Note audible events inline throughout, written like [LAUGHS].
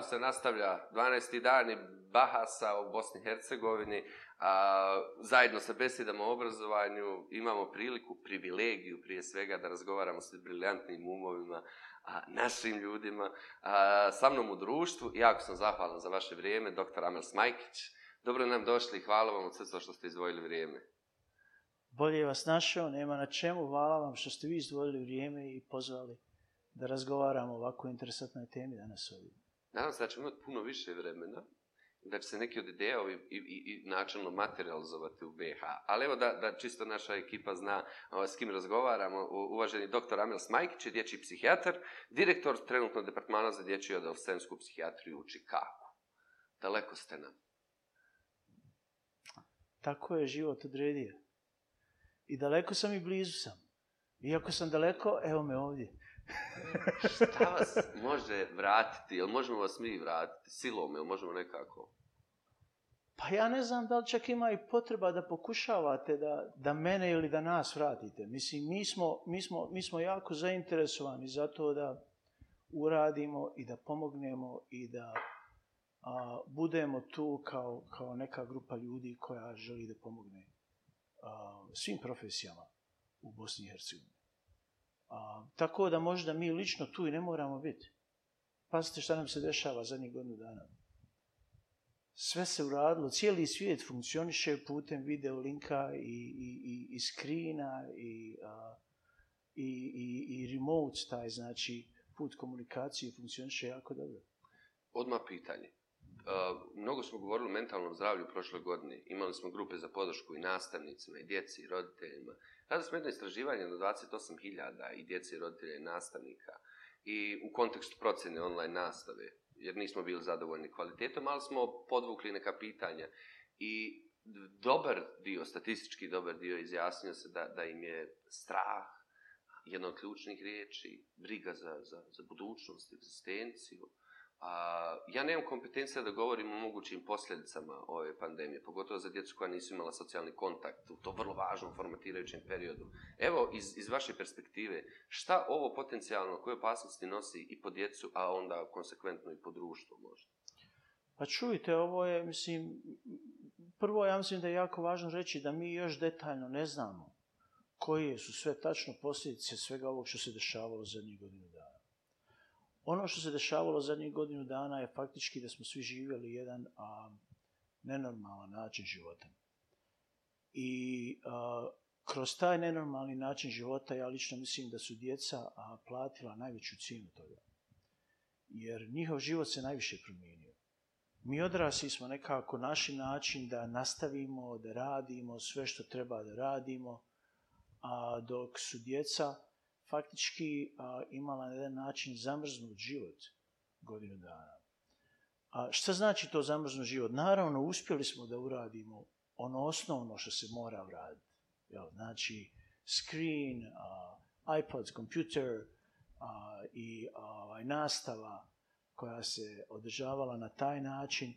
Bahar se nastavlja 12. dani Bahasa u Bosni i Hercegovini. A, zajedno sa besedama o obrazovanju imamo priliku, privilegiju prije svega da razgovaramo s briljantnim umovima, a, našim ljudima, a, sa mnom u društvu. Jako sam zahvalan za vaše vrijeme, dr. Amel Smajkić. Dobro nam došli i hvala vam od srca što ste izdvojili vrijeme. Bolje vas našao, nema na čemu. Hvala vam što ste vi izdvojili vrijeme i pozvali da razgovaramo o ovako interesantnoj temi danas ovdje. Nadam se da ćemo imati puno više vremena, da će se neki od ideja i, i, i, i načinno materializovati u BH. Ali evo da, da čisto naša ekipa zna o, s kim razgovaramo, u, uvaženi doktor Amel Smajkić je dječji psihijatar, direktor trenutno departmana za dječju i adolescensku psihijatriju u Čikagu. Daleko ste nam. Tako je život odredio. I daleko sam i blizu sam. Iako sam daleko, evo me ovdje. Šta vas može vratiti? Jel možemo vas mi vratiti silom? Jel možemo nekako? Pa ja ne znam da li čak ima i potreba da pokušavate da, da mene ili da nas vratite. Mislim, mi smo, mi, smo, mi smo jako zainteresovani za to da uradimo i da pomognemo i da a, budemo tu kao, kao neka grupa ljudi koja želi da pomogne a, svim profesijama u Bosni i Hercegovini tako da možda mi lično tu i ne moramo biti. Pazite šta nam se dešava zadnjih godinu dana. Sve se uradilo, cijeli svijet funkcioniše putem video linka i, i, i, i skrina i, a, i, i, i remote, taj znači put komunikacije funkcioniše jako dobro. Odmah pitanje mnogo smo govorili o mentalnom zdravlju prošle godine. Imali smo grupe za podršku i nastavnicima, i djeci, i roditeljima. Sada smo jedno istraživanje na 28.000 i djeci, i roditelja, i nastavnika. I u kontekstu procene online nastave, jer nismo bili zadovoljni kvalitetom, ali smo podvukli neka pitanja. I dobar dio, statistički dobar dio, izjasnio se da, da im je strah jedno od ključnih riječi, briga za, za, za budućnost, egzistenciju, A, ja nemam kompetencija da govorim o mogućim posljedicama ove pandemije, pogotovo za djecu koja nisu imala socijalni kontakt u to vrlo važnom formatirajućem periodu. Evo, iz, iz vaše perspektive, šta ovo potencijalno, koje opasnosti nosi i po djecu, a onda konsekventno i po društvu možda? Pa čujte, ovo je, mislim, prvo ja mislim da je jako važno reći da mi još detaljno ne znamo koje su sve tačno posljedice svega ovog što se dešavalo zadnjih godina. Ono što se dešavalo zadnjih godinu dana je faktički da smo svi živjeli jedan a, nenormalan način života. I a, kroz taj nenormalni način života ja lično mislim da su djeca a, platila najveću cijenu toga. Jer njihov život se najviše promijenio. Mi odrasli smo nekako naši način da nastavimo, da radimo sve što treba da radimo, a dok su djeca faktički a, imala na jedan način zamrznut život godinu dana. A šta znači to zamrznut život? Naravno, uspjeli smo da uradimo ono osnovno što se mora uraditi. Jel, znači, screen, a, iPods, kompjuter a, i a, ovaj, nastava koja se održavala na taj način.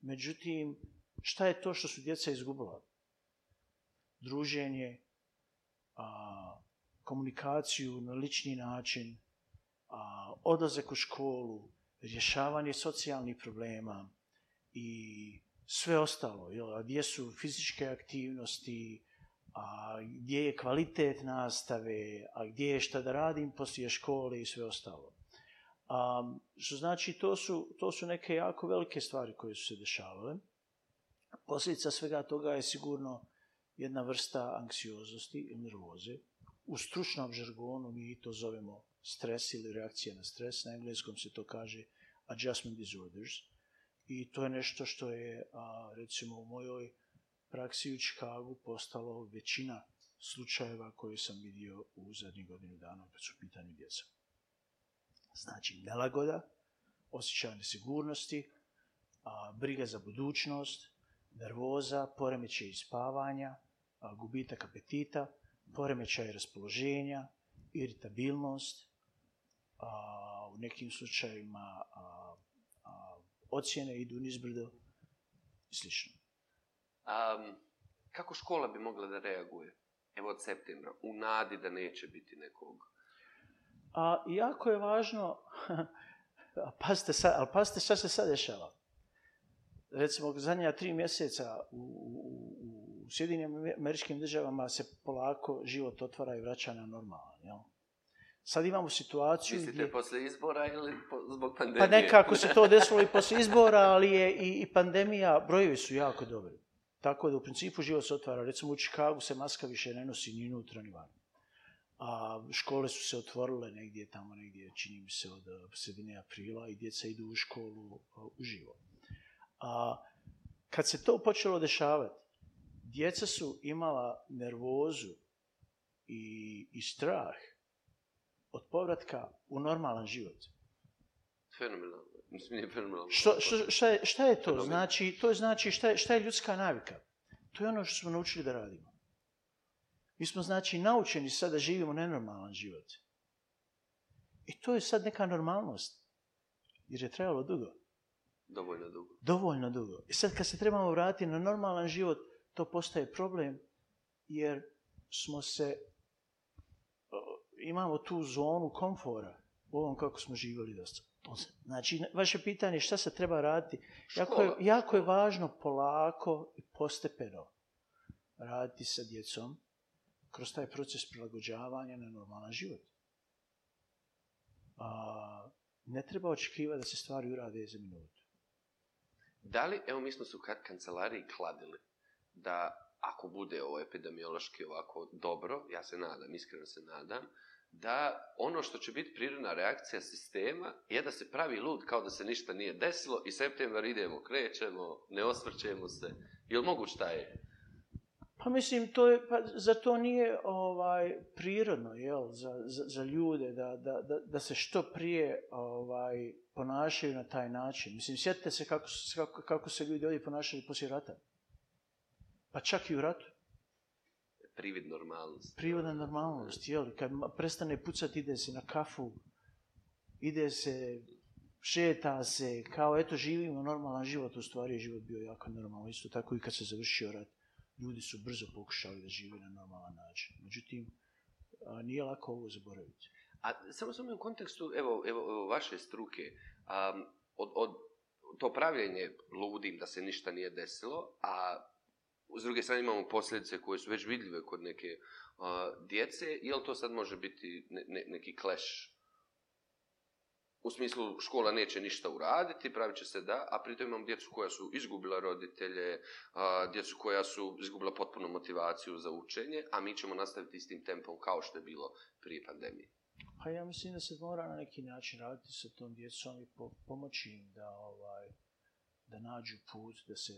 Međutim, šta je to što su djeca izgubila? Druženje, a, komunikaciju na lični način, a, odlazak u školu, rješavanje socijalnih problema i sve ostalo, jel, gdje su fizičke aktivnosti, a, gdje je kvalitet nastave, a gdje je šta da radim poslije škole i sve ostalo. A, što znači, to su, to su neke jako velike stvari koje su se dešavale. Posljedica svega toga je sigurno jedna vrsta anksioznosti ili nervoze, u stručnom žargonu mi to zovemo stres ili reakcija na stres, na engleskom se to kaže adjustment disorders, i to je nešto što je, a, recimo, u mojoj praksi u Čikagu postalo većina slučajeva koje sam vidio u zadnjih godinu dana kad su pitanje djeca. Znači, nelagoda, osjećaj nesigurnosti, a, briga za budućnost, nervoza, poremeće ispavanja, gubitak apetita – poremećaj raspoloženja, iritabilnost, a, u nekim slučajima a, a, ocjene idu nizbrdo i slično. Um, kako škola bi mogla da reaguje evo od septembra, u nadi da neće biti nekog? A, jako je važno, [LAUGHS] pazite, sa, ali pazite šta se sad dešava. Recimo, zadnja tri mjeseca u, u, Sjedinjenim američkim državama se polako život otvara i vraća na normalno. Jel? Sad imamo situaciju... Mislite gdje... posle izbora ili po, zbog pa pandemije? Pa nekako se to [LAUGHS] desilo i posle izbora, ali je i, i pandemija, brojevi su jako dobri. Tako da u principu život se otvara. Recimo u Čikagu se maska više ne nosi ni unutra ni van. A škole su se otvorile negdje tamo, negdje čini mi se od eh, sredine aprila i djeca idu u školu eh, uživo. A kad se to počelo dešavati, djeca su imala nervozu i, i strah od povratka u normalan život. Fenomenalno. Mislim, nije fenomenalno. Što, što, šta, je, šta je to? Fenomenal. Znači, to je, znači šta, je, šta je ljudska navika? To je ono što smo naučili da radimo. Mi smo, znači, naučeni sada da živimo nenormalan život. I to je sad neka normalnost. Jer je trebalo dugo. Dovoljno dugo. Dovoljno dugo. I sad kad se trebamo vratiti na normalan život, to postaje problem jer smo se e, imamo tu zonu komfora u ovom kako smo živjeli do sada. Znači, vaše pitanje je šta se treba raditi? Škola. Jako je, jako je važno polako i postepeno raditi sa djecom kroz taj proces prilagođavanja na normalan život. A, ne treba očekivati da se stvari urade za minutu. Da li, evo mi smo se u kancelariji kladili da ako bude ovo epidemiološki ovako dobro, ja se nadam, iskreno se nadam, da ono što će biti prirodna reakcija sistema je da se pravi lud kao da se ništa nije desilo i septembar idemo, krećemo, ne osvrćemo se. Je li moguć taj? Pa mislim, to je, pa, za to nije ovaj prirodno, jel, za, za, za ljude da, da, da, da se što prije ovaj ponašaju na taj način. Mislim, sjetite se kako, kako, kako se ljudi ovdje ponašali poslije rata pa čak i u ratu. Privid normalnost. Privodna normalnost, jel? Kad prestane pucati, ide se na kafu, ide se, šeta se, kao eto živimo normalan život, u stvari je život bio jako normalan, isto tako i kad se završio rat, ljudi su brzo pokušali da žive na normalan način. Međutim, nije lako ovo zaboraviti. A samo sam u kontekstu, evo, evo, evo vaše struke, um, od, od to pravljenje ludim da se ništa nije desilo, a s druge strane imamo posljedice koje su već vidljive kod neke uh, djece, je li to sad može biti ne, ne, neki kleš? U smislu škola neće ništa uraditi, pravi će se da, a pritom imamo djecu koja su izgubila roditelje, uh, djecu koja su izgubila potpuno motivaciju za učenje, a mi ćemo nastaviti s tim tempom kao što je bilo prije pandemije. Pa ja mislim da se mora na neki način raditi sa tom djecom i po, pomoći im da, ovaj, da nađu put, da se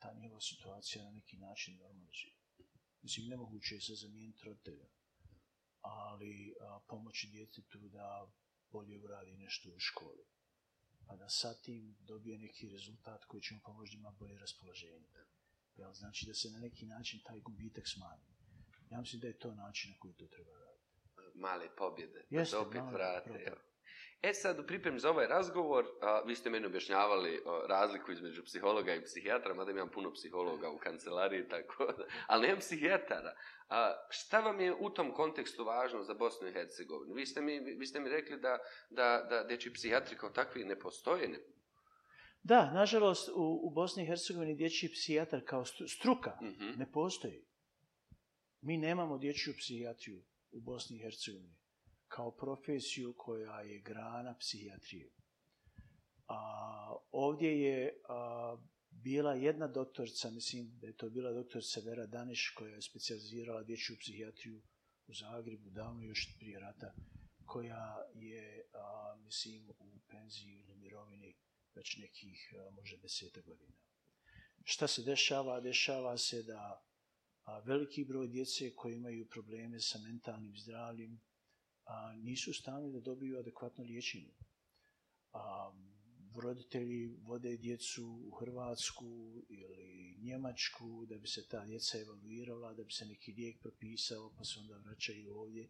ta njegova situacija na neki način normalizuje. Mislim, nemoguće je se zamijeniti roditelja, ali a, pomoći djetetu da bolje uradi nešto u školi. Pa da sa tim dobije neki rezultat koji će mu pomoći da ima bolje raspoloženje. Jel, znači da se na neki način taj gubitak smanji. Ja mislim da je to način na koji to treba raditi. Male pobjede, Jeste, da se opet vrate. Propad. E sad, u pripremi za ovaj razgovor, a, vi ste meni objašnjavali a, razliku između psihologa i psihijatra, mada imam puno psihologa u kancelariji, tako da, [LAUGHS] ali nemam psihijatara. A, šta vam je u tom kontekstu važno za Bosnu i Hercegovinu? Vi ste mi, vi ste mi rekli da, da, da dječji psihijatri kao takvi ne postoje. Ne? Da, nažalost, u, u Bosni i Hercegovini dječji psihijatar kao struka mm -hmm. ne postoji. Mi nemamo dječju psihijatriju u Bosni i Hercegovini kao profesiju koja je grana psihijatrije. A, ovdje je a, bila jedna doktorca, mislim da je to bila doktorca Vera Daniš, koja je specializirala dječju psihijatriju u Zagrebu, davno još prije rata, koja je, a, mislim, u penziji ili mirovini već nekih, a, možda, deseta godina. Šta se dešava? Dešava se da a, veliki broj djece koji imaju probleme sa mentalnim zdravljem, a, nisu stanje da dobiju adekvatno liječenje. A, roditelji vode djecu u Hrvatsku ili Njemačku da bi se ta djeca evaluirala, da bi se neki lijek propisao, pa se onda vraćaju ovdje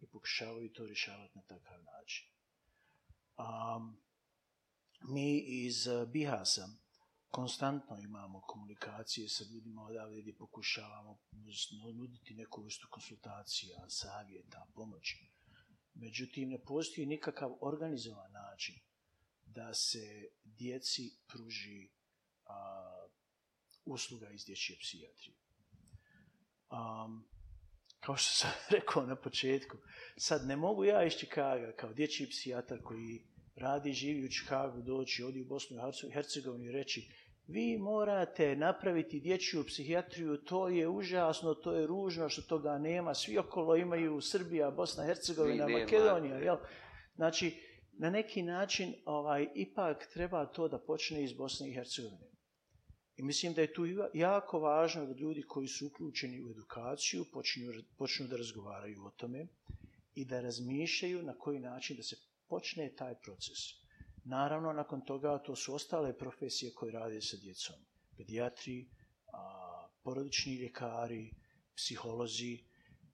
i pokušavaju to rješavati na takav način. A, mi iz Bihasa konstantno imamo komunikacije sa ljudima odavde gdje pokušavamo nuditi neku vrstu konsultacija, savjeta, pomoći. Međutim, ne postoji nikakav organizovan način da se djeci pruži a, usluga iz dječje psijatrije. Um, kao što sam [LAUGHS] rekao na početku, sad ne mogu ja iz Čikaga kao dječji psijatar koji radi i živi u Čikagu, doći, odi u Bosnu i Hercegovini i reći vi morate napraviti dječju psihijatriju, to je užasno, to je ružno što toga nema, svi okolo imaju Srbija, Bosna, Hercegovina, Makedonija, jel? Znači, na neki način, ovaj, ipak treba to da počne iz Bosne i Hercegovine. I mislim da je tu jako važno da ljudi koji su uključeni u edukaciju počinju, počnu da razgovaraju o tome i da razmišljaju na koji način da se počne taj proces. Naravno, nakon toga to su ostale profesije koje rade sa djecom. Pediatri, a, porodični ljekari, psiholozi.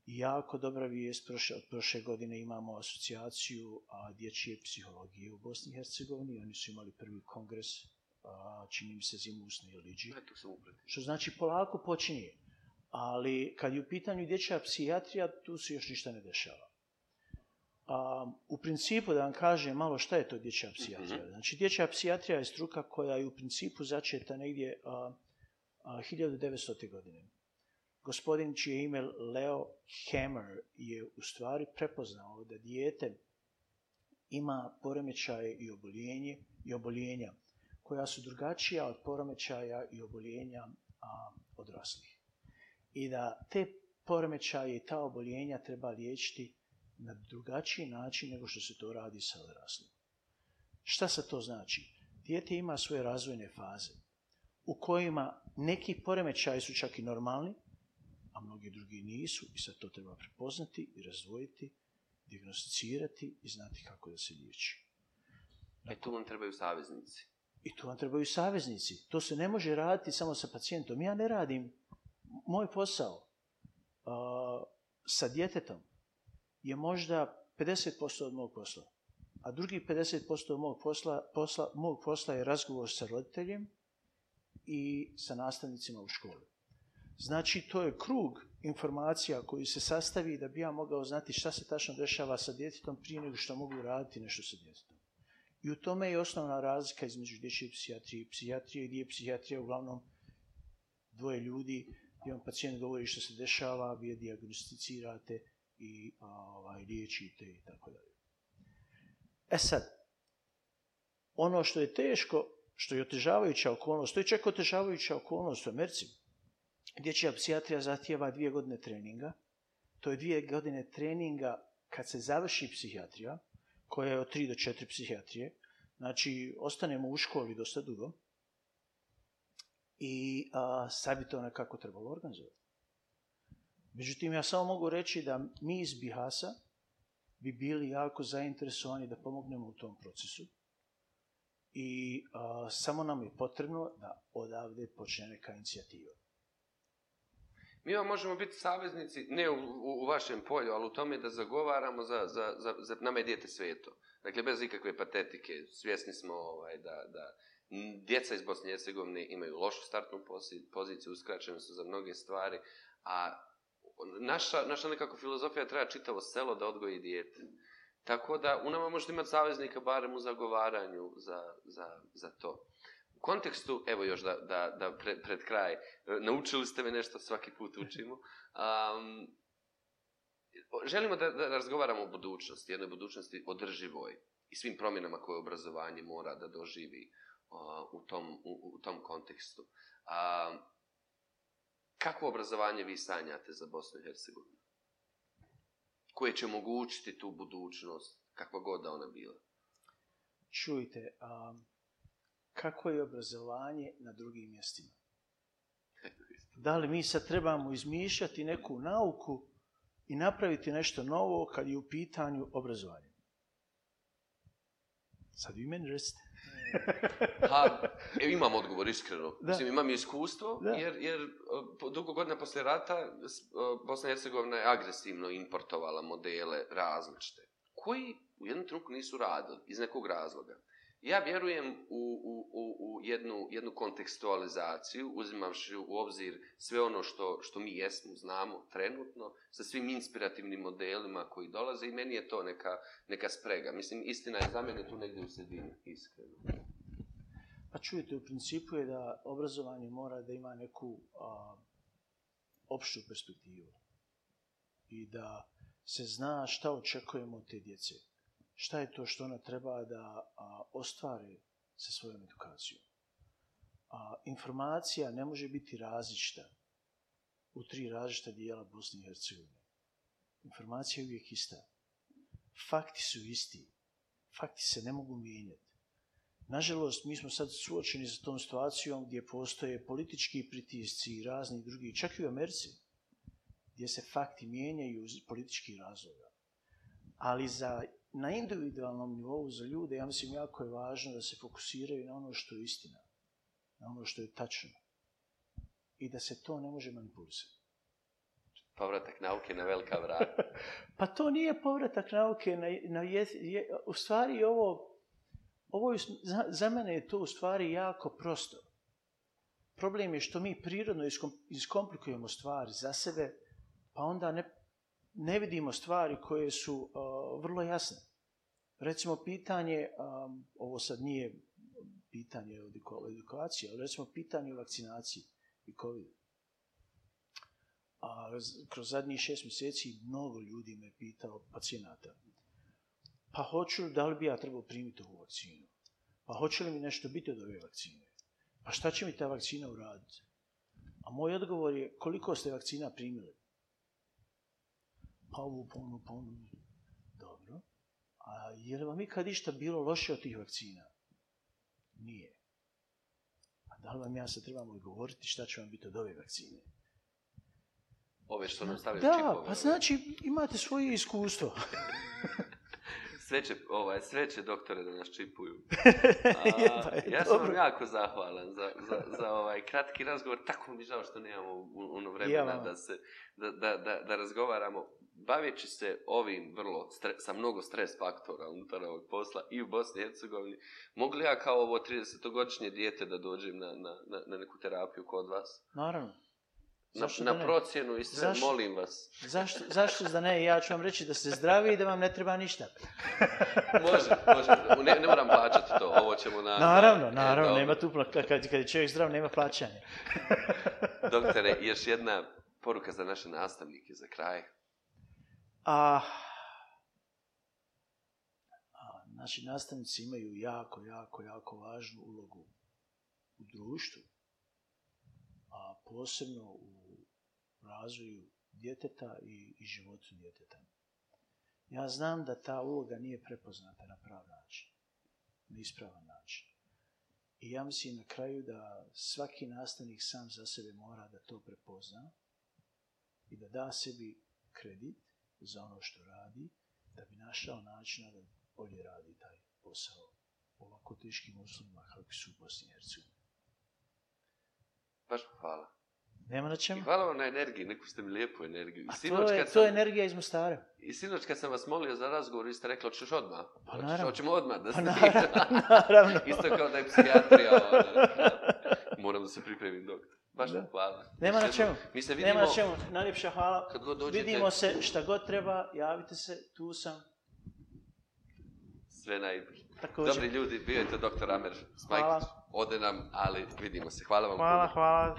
Jako dobra vijest, prošle, od prošle godine imamo asocijaciju a, dječje psihologije u Bosni i Hercegovini. Oni su imali prvi kongres, a, čini mi se zimu usne i liđi. E, Što znači polako počinje. Ali kad je u pitanju dječja psihijatrija, tu se još ništa ne dešava. Um, u principu, da vam kažem malo šta je to dječja psijatrija. Mhm. Znači, dječja psijatrija je struka koja je u principu začeta negdje uh, uh, 1900. godine. Gospodin čije ime Leo Hammer je u stvari prepoznao da dijete ima poremećaje i oboljenje i oboljenja koja su drugačija od poremećaja i oboljenja a, odraslih. I da te poremećaje i ta oboljenja treba liječiti na drugačiji način nego što se to radi sa odraslim. Šta se to znači? Dijete ima svoje razvojne faze u kojima neki poremećaji su čak i normalni, a mnogi drugi nisu i sad to treba prepoznati i razvojiti, diagnosticirati i znati kako da se liječi. E tu vam trebaju saveznici. I tu vam trebaju saveznici. To se ne može raditi samo sa pacijentom. Ja ne radim moj posao uh, sa djetetom je možda 50% od mog posla. A drugi 50% od mog posla, posla, mog posla je razgovor sa roditeljem i sa nastavnicima u školi. Znači, to je krug informacija koji se sastavi da bi ja mogao znati šta se tačno dešava sa djetetom prije nego što mogu raditi nešto sa djetetom. I u tome je osnovna razlika između dječje psijatrije i psijatrije, gdje je psijatrija uglavnom dvoje ljudi, gdje vam pacijent govori što se dešava, vi je diagnosticirate, i ovaj, liječi te i tako dalje. E sad, ono što je teško, što je otežavajuća okolnost, to je čak otežavajuća okolnost u Americi, dječja psijatrija zatijeva dvije godine treninga, to je dvije godine treninga kad se završi psihijatrija, koja je od tri do četiri psihijatrije, znači ostanemo u školi dosta dugo i a, sad bi to nekako trebalo organizovati. Međutim, ja samo mogu reći da mi iz Bihasa bi bili jako zainteresovani da pomognemo u tom procesu. I a, samo nam je potrebno da odavde počne neka inicijativa. Mi vam možemo biti saveznici, ne u, u, u vašem polju, ali u tome da zagovaramo za, za, za, za nama je djete sveto. Dakle, bez ikakve patetike, svjesni smo ovaj, da, da djeca iz Bosne i Hercegovine imaju lošu startnu poziciju, uskraćene su za mnoge stvari, a naša, naša nekako filozofija treba čitavo selo da odgoji dijete. Tako da, u nama možete imati saveznika barem u zagovaranju za, za, za to. U kontekstu, evo još da, da, da pre, pred kraj, naučili ste me nešto, svaki put učimo. Um, želimo da, da razgovaramo o budućnosti, jednoj budućnosti održivoj i svim promjenama koje obrazovanje mora da doživi uh, u, tom, u, u tom kontekstu. Um, kako obrazovanje vi sanjate za Bosnu i Hercegovinu? Koje će omogućiti tu budućnost, kakva god da ona bila? Čujte, a, kako je obrazovanje na drugim mjestima? Da li mi sad trebamo izmišljati neku nauku i napraviti nešto novo kad je u pitanju obrazovanja? Sad vi meni recite. Ha, e, imam odgovor, iskreno. Da. Mislim, imam iskustvo, da. jer, jer e, dugo godina posle rata e, Bosna i Hercegovina je agresivno importovala modele različite, koji u jednom trenutku nisu radili, iz nekog razloga. Ja vjerujem u, u, u, u jednu, jednu kontekstualizaciju, uzimavši u obzir sve ono što, što mi jesmo, znamo trenutno, sa svim inspirativnim modelima koji dolaze i meni je to neka, neka sprega. Mislim, istina je za mene tu negdje u sredini, iskreno. Pa čujete, u principu je da obrazovanje mora da ima neku a, opštu perspektivu i da se zna šta očekujemo od te djece šta je to što ona treba da a, ostvari sa svojom edukacijom. A, informacija ne može biti različita u tri različita dijela Bosne i Hercegovine. Informacija je uvijek ista. Fakti su isti. Fakti se ne mogu mijenjati. Nažalost, mi smo sad suočeni sa tom situacijom gdje postoje politički pritisci i razni drugi, čak i u Americi, gdje se fakti mijenjaju iz političkih razloga. Ali za na individualnom nivou za ljude, ja mislim, jako je važno da se fokusiraju na ono što je istina, na ono što je tačno i da se to ne može manipulisati. Povratak nauke na velika vrata. [LAUGHS] pa to nije povratak nauke na, na je, je, u stvari ovo, ovo je, za, za mene je to u stvari jako prosto. Problem je što mi prirodno iskom, iskomplikujemo stvari za sebe, pa onda ne, ne vidimo stvari koje su vrlo jasne. Recimo pitanje, ovo sad nije pitanje od edukacije, ali recimo pitanje o vakcinaciji i covid A kroz zadnji šest mjeseci mnogo ljudi me pitao pacijenata. Pa hoću li, da li bi ja trebao primiti ovu vakcinu? Pa hoće li mi nešto biti od ove vakcine? Pa šta će mi ta vakcina uraditi? A moj odgovor je koliko ste vakcina primili? pa ovu ponu, ponu. Dobro. A je li vam ikad išta bilo loše od tih vakcina? Nije. A da li vam ja sad trebamo govoriti šta će vam biti od ove vakcine? Ove što nam stavljaju da, čipove. Da, pa znači imate svoje iskustvo. sreće, [LAUGHS] ovaj, sreće doktore da nas čipuju. [LAUGHS] A, pa je, ja sam vam jako zahvalan za, za, za ovaj kratki razgovor. Tako mi žao što nemamo ono vremena ja da, se, da, da, da, da razgovaramo baveći se ovim vrlo stre, sa mnogo stres faktora unutar ovog posla i u Bosni i Hercegovini, mogu li ja kao ovo 30-godišnje dijete da dođem na, na, na, na neku terapiju kod vas? Naravno. Na, na procjenu i sve, zašto, molim vas. Zašto, zašto da ne? Ja ću vam reći da ste zdravi i da vam ne treba ništa. [LAUGHS] može, može. Ne, ne moram plaćati to. Ovo ćemo na... Naravno, na, naravno. E, nema tu... Kad, kad je čovjek zdrav, nema plaćanja. Doktore, još jedna poruka za naše nastavnike za kraj. A, a naši nastavnici imaju jako, jako, jako važnu ulogu u društvu, a posebno u razvoju djeteta i, i životu djeteta. Ja znam da ta uloga nije prepoznata na prav način, na ispravan način. I ja mislim na kraju da svaki nastavnik sam za sebe mora da to prepozna i da da sebi kredit za ono što radi, da bi našao načina da bolje radi taj posao u ovako teškim uslovima kakvi su u Bosni i Hercegovini. Baš hvala. Nema na čemu. I hvala vam na energiji, neku ste mi lijepu energiju. I A sinoć, to je, kad to sam, je energija iz Mostara. I sinoć kad sam vas molio za razgovor, vi ste rekli, hoćeš odmah? Pa hoćeš, naravno. Hoćemo odmah da pa naravno, naravno. [LAUGHS] Isto kao da je psihijatrija. Ono, [LAUGHS] moram da se pripremim doktor. Baš da. hvala. Nema mi na čemu. Mi se vidimo. Nema na čemu. Najljepša hvala. Kad god dođete. Vidimo se šta god treba. Javite se. Tu sam. Sve najbolje. Također. Dobri ljudi, bio je to doktor Amer Smajk. Hvala. Ode nam, ali vidimo se. Hvala vam. Hvala, puno. hvala.